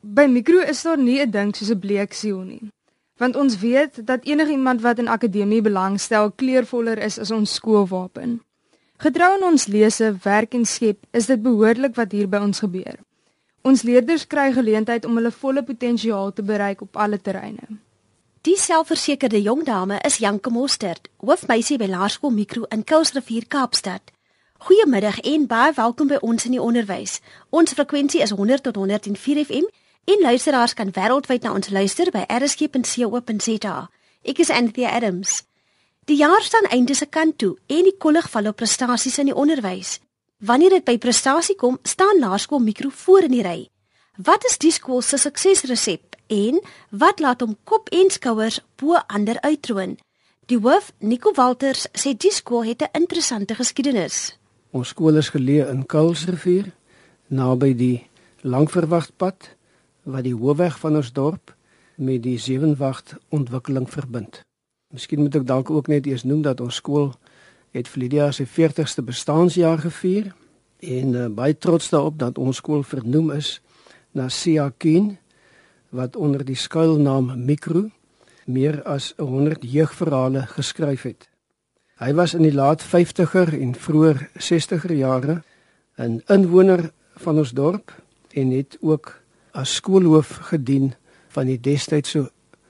By mikro is daar nie 'n ding soos 'n bleeksiel nie. Want ons weet dat enigiemand wat in akademie belangstel kleurvoller is as ons skoolwapen. Getrou aan ons lese, werk en skep, is dit behoorlik wat hier by ons gebeur. Ons leerders kry geleentheid om hulle volle potensiaal te bereik op alle terreine. Die selfversekerde jong dame is Janke Mostert, hoofmeisie by Laerskool Mikro in Kuilsrivier, Kaapstad. Goeiemiddag en baie welkom by ons in die onderwys. Ons frekwensie is 100 tot 104 FM En luisteraars kan wêreldwyd na ons luister by rsg.co.za. Ek is Anthea Adams. Die jaar staan einde se kant toe en die kollig val op prestasies in die onderwys. Wanneer dit by prestasie kom, staan Laerskool Mikro voor in die ry. Wat is die skool se suksesresep en wat laat hom kop en skouers bo ander uittroon? Die hoof, Nico Walters, sê die skool het 'n interessante geskiedenis. Ons skool is geleë in Kuilsrivier, naby die Langverwagpad wat die hoofweg van ons dorp met die Sewenwagt ontwikkeling verbind. Miskien moet ek dalk ook net eers noem dat ons skool het vir jaar sy 40ste bestaanjaar gevier en uh, baie trots daarop dat ons skool vernoem is na Sia Keen wat onder die skuilnaam Mikro meer as 100 jeugverhale geskryf het. Hy was in die laat 50er en vroeër 60er jare 'n inwoner van ons dorp en het ook as skoolhoof gedien van die destydse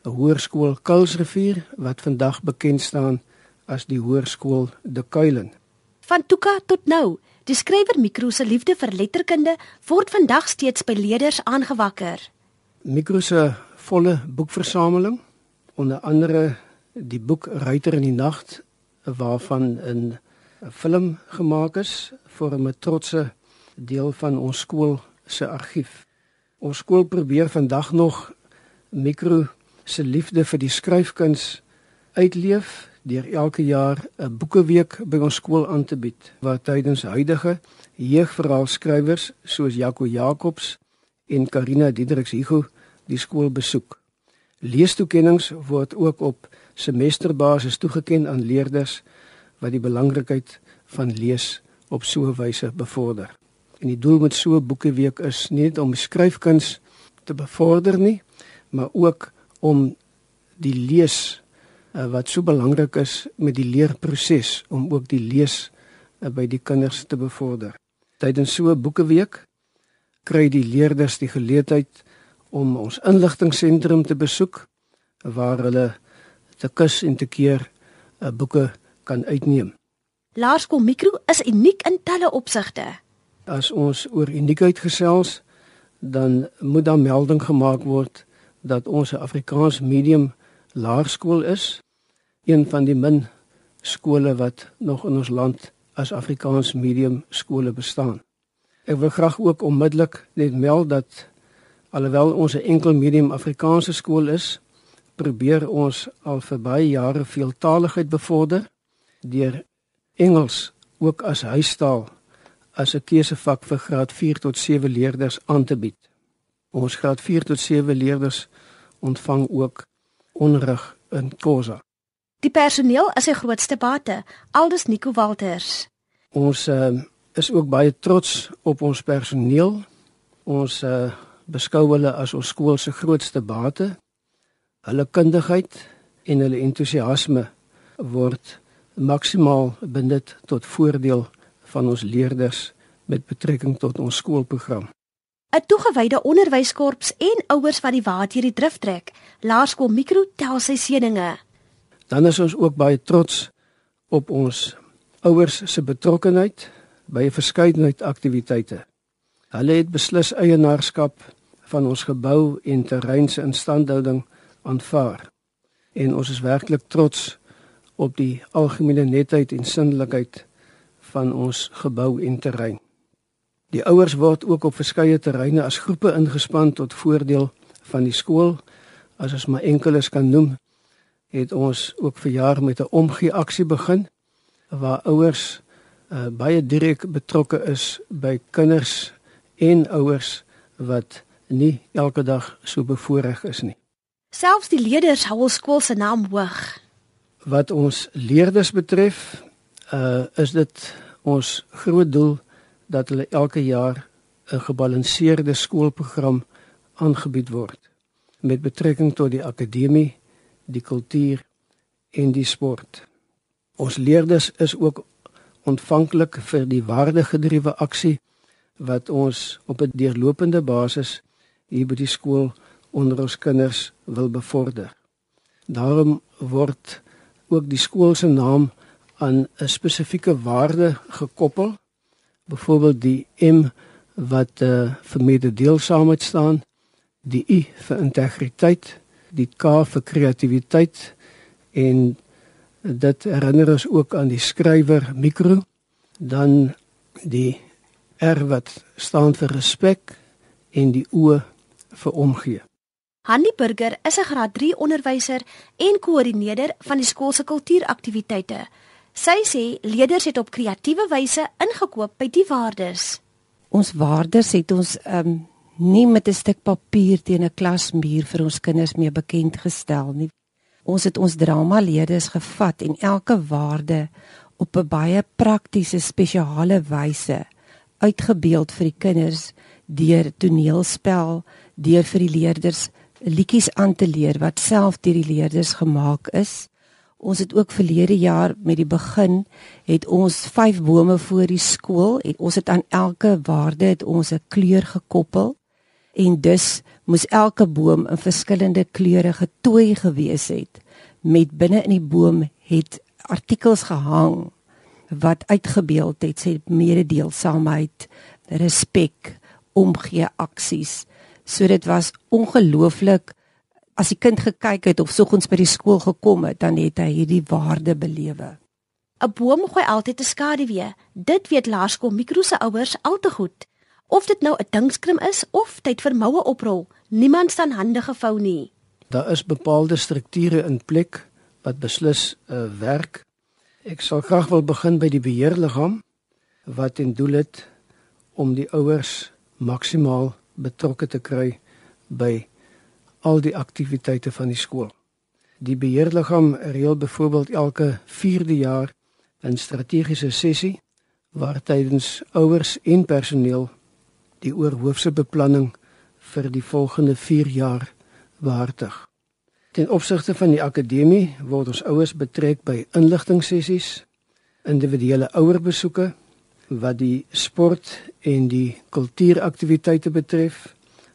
hoërskool Kuilsrivier wat vandag bekend staan as die hoërskool De Kuilen. Van Tuka tot nou, die skrywer Mikro se liefde vir letterkunde word vandag steeds by leerders aangewakker. Mikro se volle boekversameling, onder andere die boek Ruiter in die nag waarvan 'n film gemaak is, vorm 'n trotse deel van ons skool se argief. Ons skool probeer vandag nog mikro se liefde vir die skryfkuns uitleef deur elke jaar 'n boekeweek by ons skool aan te bied waar tydens huidige jeugverhaalskrywers soos Jaco Jacobs en Karina Diedriks Hugo die skool besoek. Leestoekennings word ook op semesterbasis toegeken aan leerders wat die belangrikheid van lees op so 'n wyse bevorder. En die doel met so 'n boekeweek is nie net om skryfkuns te bevorder nie, maar ook om die lees uh, wat so belangrik is met die leerproses om ook die lees uh, by die kinders te bevorder. Tydens so 'n boekeweek kry die leerders die geleentheid om ons inligtingseentrum te besoek waar hulle te kus en te keer uh, boeke kan uitneem. Laerskool Mikro is uniek in talle opsigte as ons oor uniekheid gesels, dan moet daar melding gemaak word dat ons 'n Afrikaans medium laerskool is, een van die min skole wat nog in ons land as Afrikaans medium skole bestaan. Ek wil graag ook onmiddellik net meld dat alhoewel ons 'n enkel medium Afrikaanse skool is, probeer ons al vir baie jare veeltaaligheid bevorder deur Engels ook as huistaal as 'n keusevak vir graad 4 tot 7 leerders aan te bied. Ons graad 4 tot 7 leerders ontvang ook onderrig in Khoza. Die personeel is sy grootste bate, aldus Nico Walters. Ons uh, is ook baie trots op ons personeel. Ons uh, beskou hulle as ons skool se grootste bate. Hulle kundigheid en hulle entoesiasme word maksimaal benut tot voordeel van ons leerders met betrekking tot ons skoolprogram. 'n Toegewyde onderwyskorps en ouers wat die waard hierdie drif trek. Laerskool Mikro tel sy seëninge. Dan is ons ook baie trots op ons ouers se betrokkenheid by 'n verskeidenheid aktiwiteite. Hulle het beslis eienaarskap van ons gebou en terrein se instandhouding aanvaar. En ons is werklik trots op die algemene netheid en sinnelikheid van ons gebou en terrein. Die ouers word ook op verskeie terreine as groepe ingespan tot voordeel van die skool. As ons maar enkeles kan noem, het ons ook verjaar met 'n omgee aksie begin waar ouers uh, baie direk betrokke is by kinders en ouers wat nie elke dag so bevoorreg is nie. Selfs die leerders hou ons skool se naam hoog. Wat ons leerders betref, uh is dit ons groot doel dat hulle elke jaar 'n gebalanseerde skoolprogram aangebied word met betrekking tot die akademie, die kultuur en die sport. Ons leerders is ook ontvanklik vir die waardegedrewe aksie wat ons op 'n deurlopende basis hier by die skool onder ons kinders wil bevorder. Daarom word ook die skool se naam aan 'n spesifieke waarde gekoppel. Byvoorbeeld die M wat uh, vir mededeelsaamheid staan, die I vir integriteit, die K vir kreatiwiteit en dit herinner ons ook aan die skrywer Mikro, dan die R wat staan vir respek en die O vir omgee. Hanni Burger is 'n graad 3 onderwyser en koördineerder van die skool se kultuuraktiwiteite. Sy sê leerders het op kreatiewe wyse ingekoop by die waardes. Ons waardes het ons um nie met 'n stuk papier teen 'n klasmuur vir ons kinders mee bekend gestel nie. Ons het ons dramaleerders gevat en elke waarde op 'n baie praktiese spesiale wyse uitgebeeld vir die kinders deur toneelspel, deur vir die leerders liedjies aan te leer wat self deur die leerders gemaak is. Ons het ook verlede jaar met die begin het ons vyf bome voor die skool en ons het aan elke waarde het ons 'n kleur gekoppel en dus moes elke boom in verskillende kleure getooi gewees het met binne in die boom het artikels gehang wat uitgebeeld het sê mededeelsaamheid, respek, omgee aksies. So dit was ongelooflik as die kind gekyk het of soggens by die skool gekom het, dan het hy hierdie waarde belewe. 'n Boom gooi altyd 'n skaduwee. Dit weet laerskool mikro se ouers al te goed. Of dit nou 'n dingskrim is of tyd vir moue oprol, niemand staan hande gevou nie. Daar is bepaalde strukture in plek wat beslis 'n uh, werk. Ek sal graag wil begin by die beheerliggaam wat in doel het om die ouers maksimaal betrokke te kry by al die aktiwiteite van die skool. Die beheerliggaam reël byvoorbeeld elke 4de jaar 'n strategiese sessie waar tydens ouers en personeel die oorhoofse beplanning vir die volgende 4 jaar behartig. Ten opsigte van die akademie word ons ouers betrek by inligtingsessies, individuele ouerbesoeke wat die sport en die kultuuraktiwiteite betref,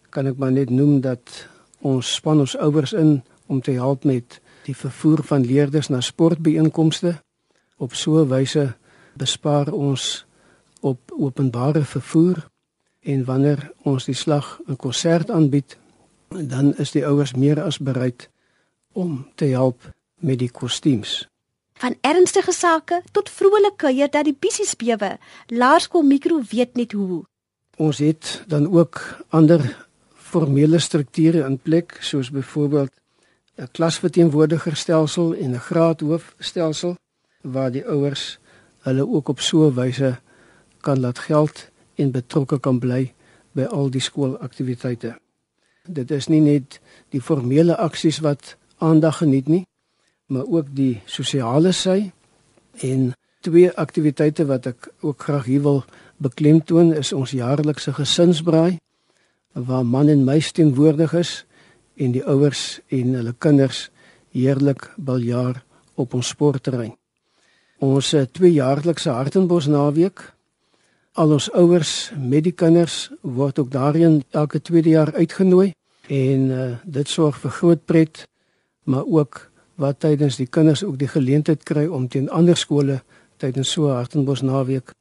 kan ek maar net noem dat ons span ons ouers in om te help met die vervoer van leerders na sportbeeenkomste. Op so 'n wyse bespaar ons op openbare vervoer en wanneer ons die slag 'n konsert aanbied, dan is die ouers meer as bereid om te help met die kostuums. Van ernstige sake tot vrolike kuier dat die bissies bewe, laerskool mikro weet net hoe. Ons het dan ook ander formele strukture in plek soos byvoorbeeld 'n klasverteenwoordigerstelsel en 'n graadhoofstelsel waar die ouers hulle ook op so 'n wyse kan laat geld en betrokke kan bly by al die skoolaktiwiteite. Dit is nie net die formele aksies wat aandag geniet nie, maar ook die sosiale sy en twee aktiwiteite wat ek ook graag hier wil beklemtoon is ons jaarlikse gesinsbraai waar man en meis teenwoordig is en die ouers en hulle kinders heerlik baljaar op ons sportterrein. Ons eh, tweejaarlikse Hartenbos naweek. Al ons ouers met die kinders word ook daarin elke tweede jaar uitgenooi en uh, dit sorg vir groot pret, maar ook wat tydens die kinders ook die geleentheid kry om teen ander skole tydens so Hartenbos naweek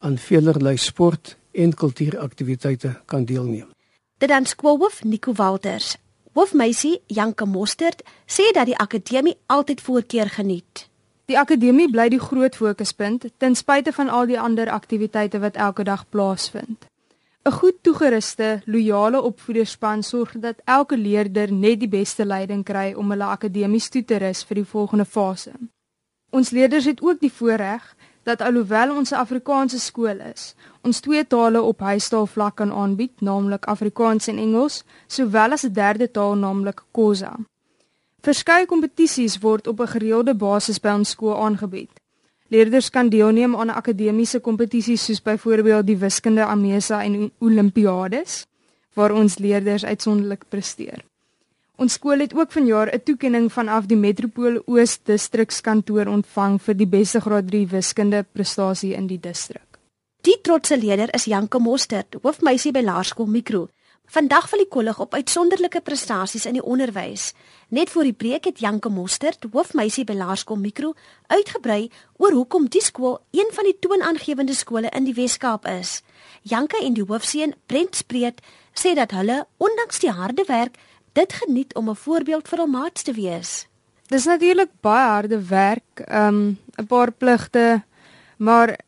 aan veelerlei sport en kultuuraktiwiteite kan deelneem. Dit dan skoolhoof Nico Walters. Hoofmeisie Janke Mostert sê dat die akademie altyd voorkeur geniet. Die akademie bly die groot fokuspunt ten spyte van al die ander aktiwiteite wat elke dag plaasvind. 'n Goed toegeruste, loyale opvoederspan sorg dat elke leerder net die beste leiding kry om hulle akademies toe te rus vir die volgende fase. Ons leerders het ook die voorreg dat alhoewel ons 'n Afrikaanse skool is, ons twee tale op huistaal vlak kan aanbied, naamlik Afrikaans en Engels, sowel as 'n derde taal naamlik Khoza. Verskeie kompetisies word op 'n gereelde basis by ons skool aangebied. Leerders kan deelneem aan akademiese kompetisies soos byvoorbeeld die wiskunde Amesa en Olimpiades, waar ons leerders uitsonderlik presteer. Ons skool het ook vanjaar 'n toekenning vanaf die Metropool Oos distrikskantoor ontvang vir die beste graad 3 wiskunde prestasie in die distrik. Die trotse leier is Janke Mostert, hoofmeisie by Laerskool Mikro. Vandag val die kollig op uitsonderlike prestasies in die onderwys. Net voor die preek het Janke Mostert, hoofmeisie by Laerskool Mikro, uitgebrei oor hoekom die skool een van die toonaangewende skole in die Wes-Kaap is. Janke en die hoofseun, Brent Spreet, sê dat hulle ondanks die harde werk dit geniet om 'n voorbeeld vir hul maats te wees. Dis natuurlik baie harde werk, um 'n paar pligte, maar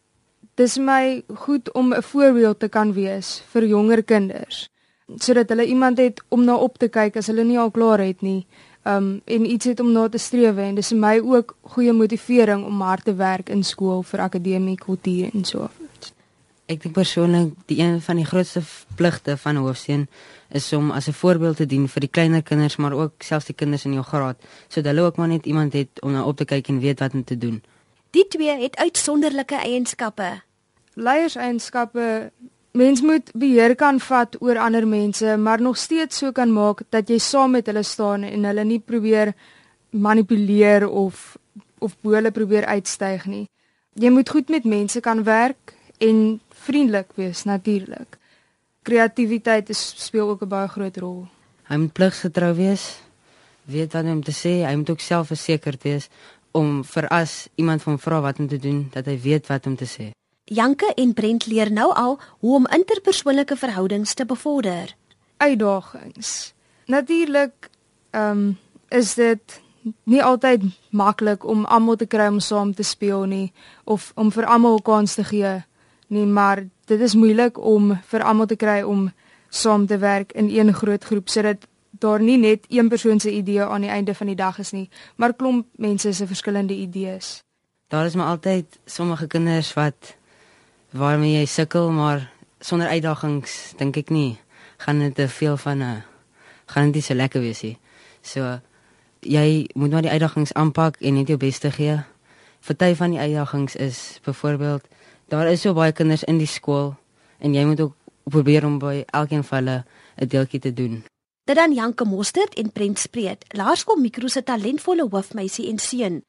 dis my goed om 'n voorbeeld te kan wees vir jonger kinders sodat hulle iemand het om na op te kyk as hulle nie al klaar het nie. Um en iets het om na te streef en dis vir my ook goeie motivering om hard te werk in skool vir akademie, kultuur en so. Ek dink persoonlik die een van die grootste pligte van 'n hoofseun is om as 'n voorbeeld te dien vir die kleiner kinders, maar ook selfs die kinders in jou graad, sodat hulle ook maar net iemand het om na op te kyk en weet wat om te doen. Die twee het uitsonderlike eienskappe. Leierseienskappe Mens moet beheer kan vat oor ander mense, maar nog steeds so kan maak dat jy saam met hulle staan en hulle nie probeer manipuleer of of bo hulle probeer uitstyg nie. Jy moet goed met mense kan werk en vriendelik wees natuurlik. Kreatiwiteit speel ook 'n baie groot rol. Hy moet pligsgetrou wees, weet wat om te sê, hy moet ook selfversekerd wees om vir as iemand van vra wat om te doen, dat hy weet wat om te sê. Janke en Brent leer nou al hoe om interpersoonlike verhoudings te bevorder. Uitdagings. Natuurlik ehm um, is dit nie altyd maklik om almal te kry om saam te speel nie of om vir almal 'n kans te gee nie, maar dit is moeilik om vir almal te kry om saam te werk in een groot groep sodat daar nie net een persoon se idee aan die einde van die dag is nie, maar klomp mense se verskillende idees. Daar is maar altyd sommige kinders wat waarmee jy sukkel, maar sonder uitdagings dink ek nie gaan dit te veel van 'n gaan dit so lekker wees nie. So jy moet maar die uitdagings aanpak en net jou bes te gee. Party van die uitdagings is byvoorbeeld daar is so baie kinders in die skool en jy moet ook probeer om by elkeen van hulle 'n deeltjie te doen. Dit dan Janke Mostert en Brent Spreet, Laerskool Mikro se talentvolle hoofmeisie en seun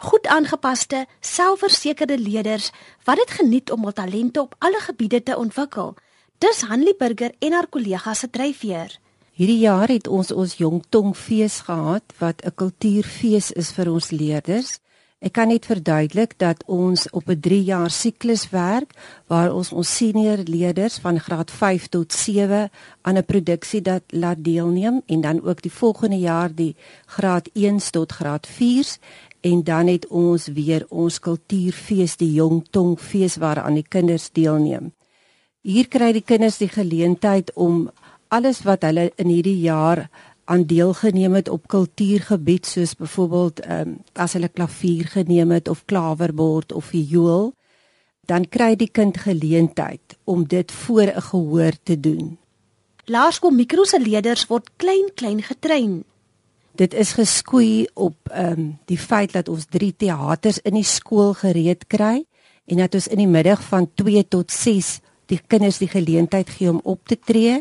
goed aangepaste, selfversekerde leerders wat dit geniet om hul talente op alle gebiede te ontwikkel. Dis Hanlie Burger en haar kollegas se dryfveer. Hierdie jaar het ons ons Jong Tong fees gehad wat 'n kultuurfees is vir ons leerders. Ek kan net verduidelik dat ons op 'n 3 jaar siklus werk waar ons ons senior leerders van graad 5 tot 7 aan 'n produksie dat laat deelneem en dan ook die volgende jaar die graad 1 tot graad 4 en dan het ons weer ons kultuurfees die Jong Tong fees waaraan die kinders deelneem. Hier kry die kinders die geleentheid om alles wat hulle in hierdie jaar aan deelgeneem het op kultuurgebied soos byvoorbeeld um, as hulle klavier geneem het of klawerbord of viool dan kry die kind geleentheid om dit voor 'n gehoor te doen. Laerskool Mikro se leerders word klein klein getrein dit is geskoei op ehm um, die feit dat ons 3 teaters in die skool gereed kry en dat ons in die middag van 2 tot 6 die kinders die geleentheid gee om op te tree.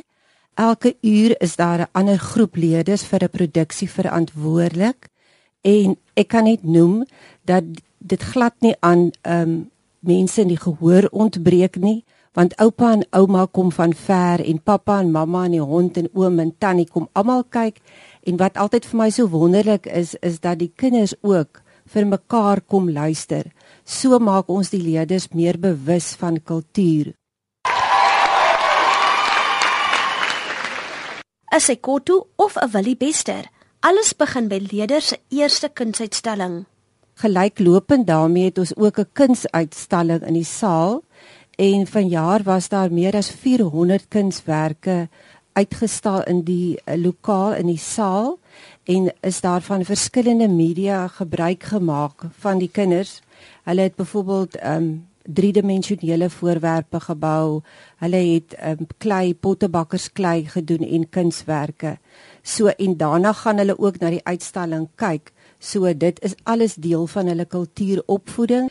Elke uur is daar 'n ander groep leerders vir 'n produksie verantwoordelik en ek kan net noem dat dit glad nie aan ehm um, mense in die gehoor ontbreek nie want oupa en ouma kom van ver en pappa en mamma en die hond en oom en tannie kom almal kyk En wat altyd vir my so wonderlik is, is dat die kinders ook vir mekaar kom luister. So maak ons die leerders meer bewus van kultuur. As ek koto of 'n Willie Bester, alles begin by leerders se eerste kunsuitstalling. Gelyklopend daarmee het ons ook 'n kunsuitstalling in die saal en vanjaar was daar meer as 400 kunswerke uitgestal in die uh, lokaal in die saal en is daar van verskillende media gebruik gemaak van die kinders. Hulle het byvoorbeeld um driedimensionele voorwerpe gebou. Hulle het um klei pottebakkersklei gedoen en kunswerke. So en daarna gaan hulle ook na die uitstalling kyk. So dit is alles deel van hulle kultuuropvoeding.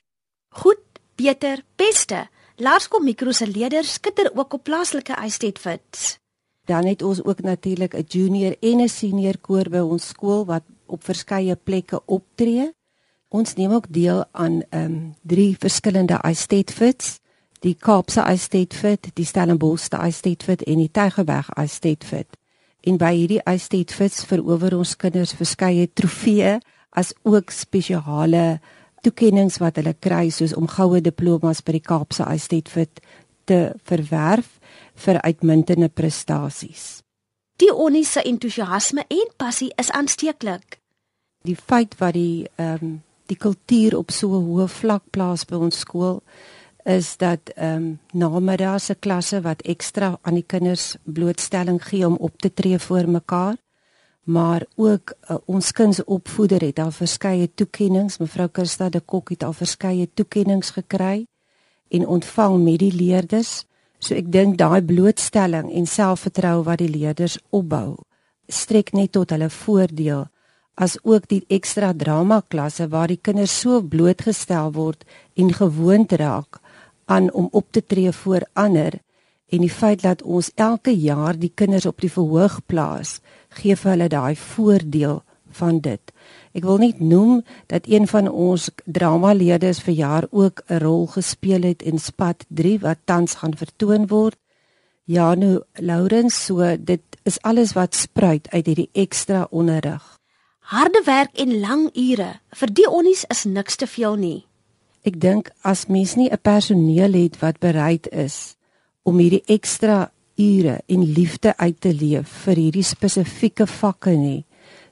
Goed, beter, beste. Laerskool Mikro se leerders skitter ook op plaaslike ystedfits. Dan het ons ook natuurlik 'n junior en 'n senior koor by ons skool wat op verskeie plekke optree. Ons neem ook deel aan ehm um, drie verskillende Estate Fits, die Kaapse Estate Fit, die Stellenbosch Estate Fit en die Tygerberg Estate Fit. En by hierdie Estate Fits verower ons kinders verskeie trofeeë as ook spesiale toekenninge wat hulle kry soos om goue diplomas by die Kaapse Estate Fit te verwerf vir uitmuntende prestasies. Die Onnie se entoesiasme en passie is aansteeklik. Die feit wat die ehm um, die kultuur op so 'n hoë vlak plaas by ons skool is dat ehm um, namiddag se klasse wat ekstra aan die kinders blootstelling gee om op te tree voor mekaar maar ook uh, ons kindsopvoeder het al verskeie toekenninge mevrou Kirsta de Kok het al verskeie toekenninge gekry en ontvang met die leerders. So ek dink daai blootstelling en selfvertroue wat die leerders opbou, strek net tot hulle voordeel as ook die ekstra drama klasse waar die kinders so blootgestel word en gewoond raak aan om op te tree voor ander en die feit dat ons elke jaar die kinders op die verhoog plaas, gee vir hulle daai voordeel van dit. Ek wil net noem dat een van ons dramaleerders vir jaar ook 'n rol gespeel het in Spat 3 wat tans gaan vertoon word. Janu Lourens, so dit is alles wat spruit uit hierdie ekstra onderrig. Harde werk en lang ure vir die onnies is niks te veel nie. Ek dink as mens nie 'n personeel het wat bereid is om hierdie ekstra ure en liefde uit te leef vir hierdie spesifieke vakke nie,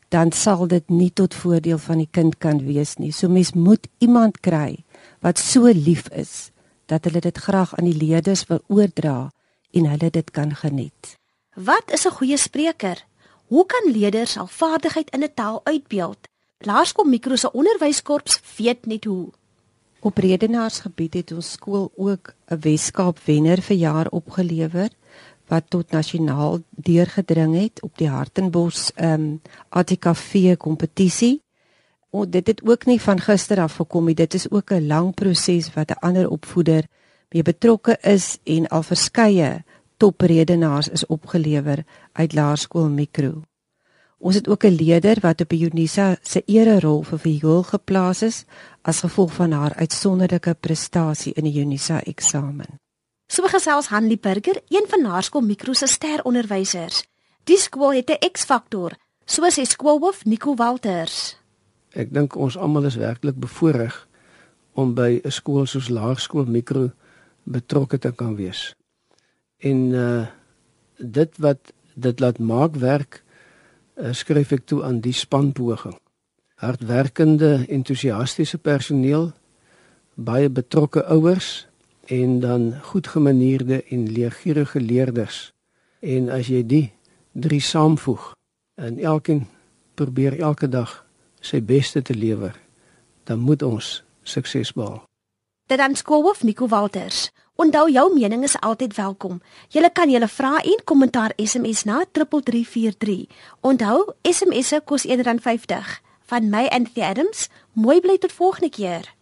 dan sal dit nie tot voordeel van die kind kan wees nie. So mens moet iemand kry wat so lief is dat hulle dit graag aan die leerders wil oordra en hulle dit kan geniet. Wat is 'n goeie spreker? Hoe kan leerders al vaardigheid in 'n taal uitbeeld? Laerskool Mikro se onderwyskorps weet net hoe. Op redenaarsgebied het ons skool ook 'n Weskaap wenner vir jaar opgelewer wat tot nasionaal deurgedring het op die Hartenbos ehm um, ATKV kompetisie. O dit het ook nie van gister af gekom nie. Dit is ook 'n lang proses wat 'n ander opvoeder mee betrokke is en al verskeie topredenaars is opgelewer uit Laerskool Mikro. Ons het ook 'n leier wat op die Unisa se ere rol vir verhoog geplaas is as gevolg van haar uitsonderlike prestasie in die Unisa eksamen. So gesels Hanlie Burger, een van Naarskool Mikro se steronderwysers. Die skool het 'n X-faktor, soos hy skoolhoof Nico Walters. Ek dink ons almal is werklik bevoorreg om by 'n skool soos Laerskool Mikro betrokke te kan wees. En uh dit wat dit laat maak werk uh, skryf ek toe aan die spanpoging. Hardwerkende, entoesiastiese personeel, baie betrokke ouers en dan goedgemanierde en leergierige leerders. En as jy die drie saamvoeg en elkeen probeer elke dag sy beste te lewer, dan moet ons sukses behaal. Dit dan skoolhoof Nico Walters. Onthou jou mening is altyd welkom. Jy kan julle vrae en kommentaar SMS na 3343. Onthou, SMS'e kos R1.50. Van my en Thadams, mooi bly tot volgende keer.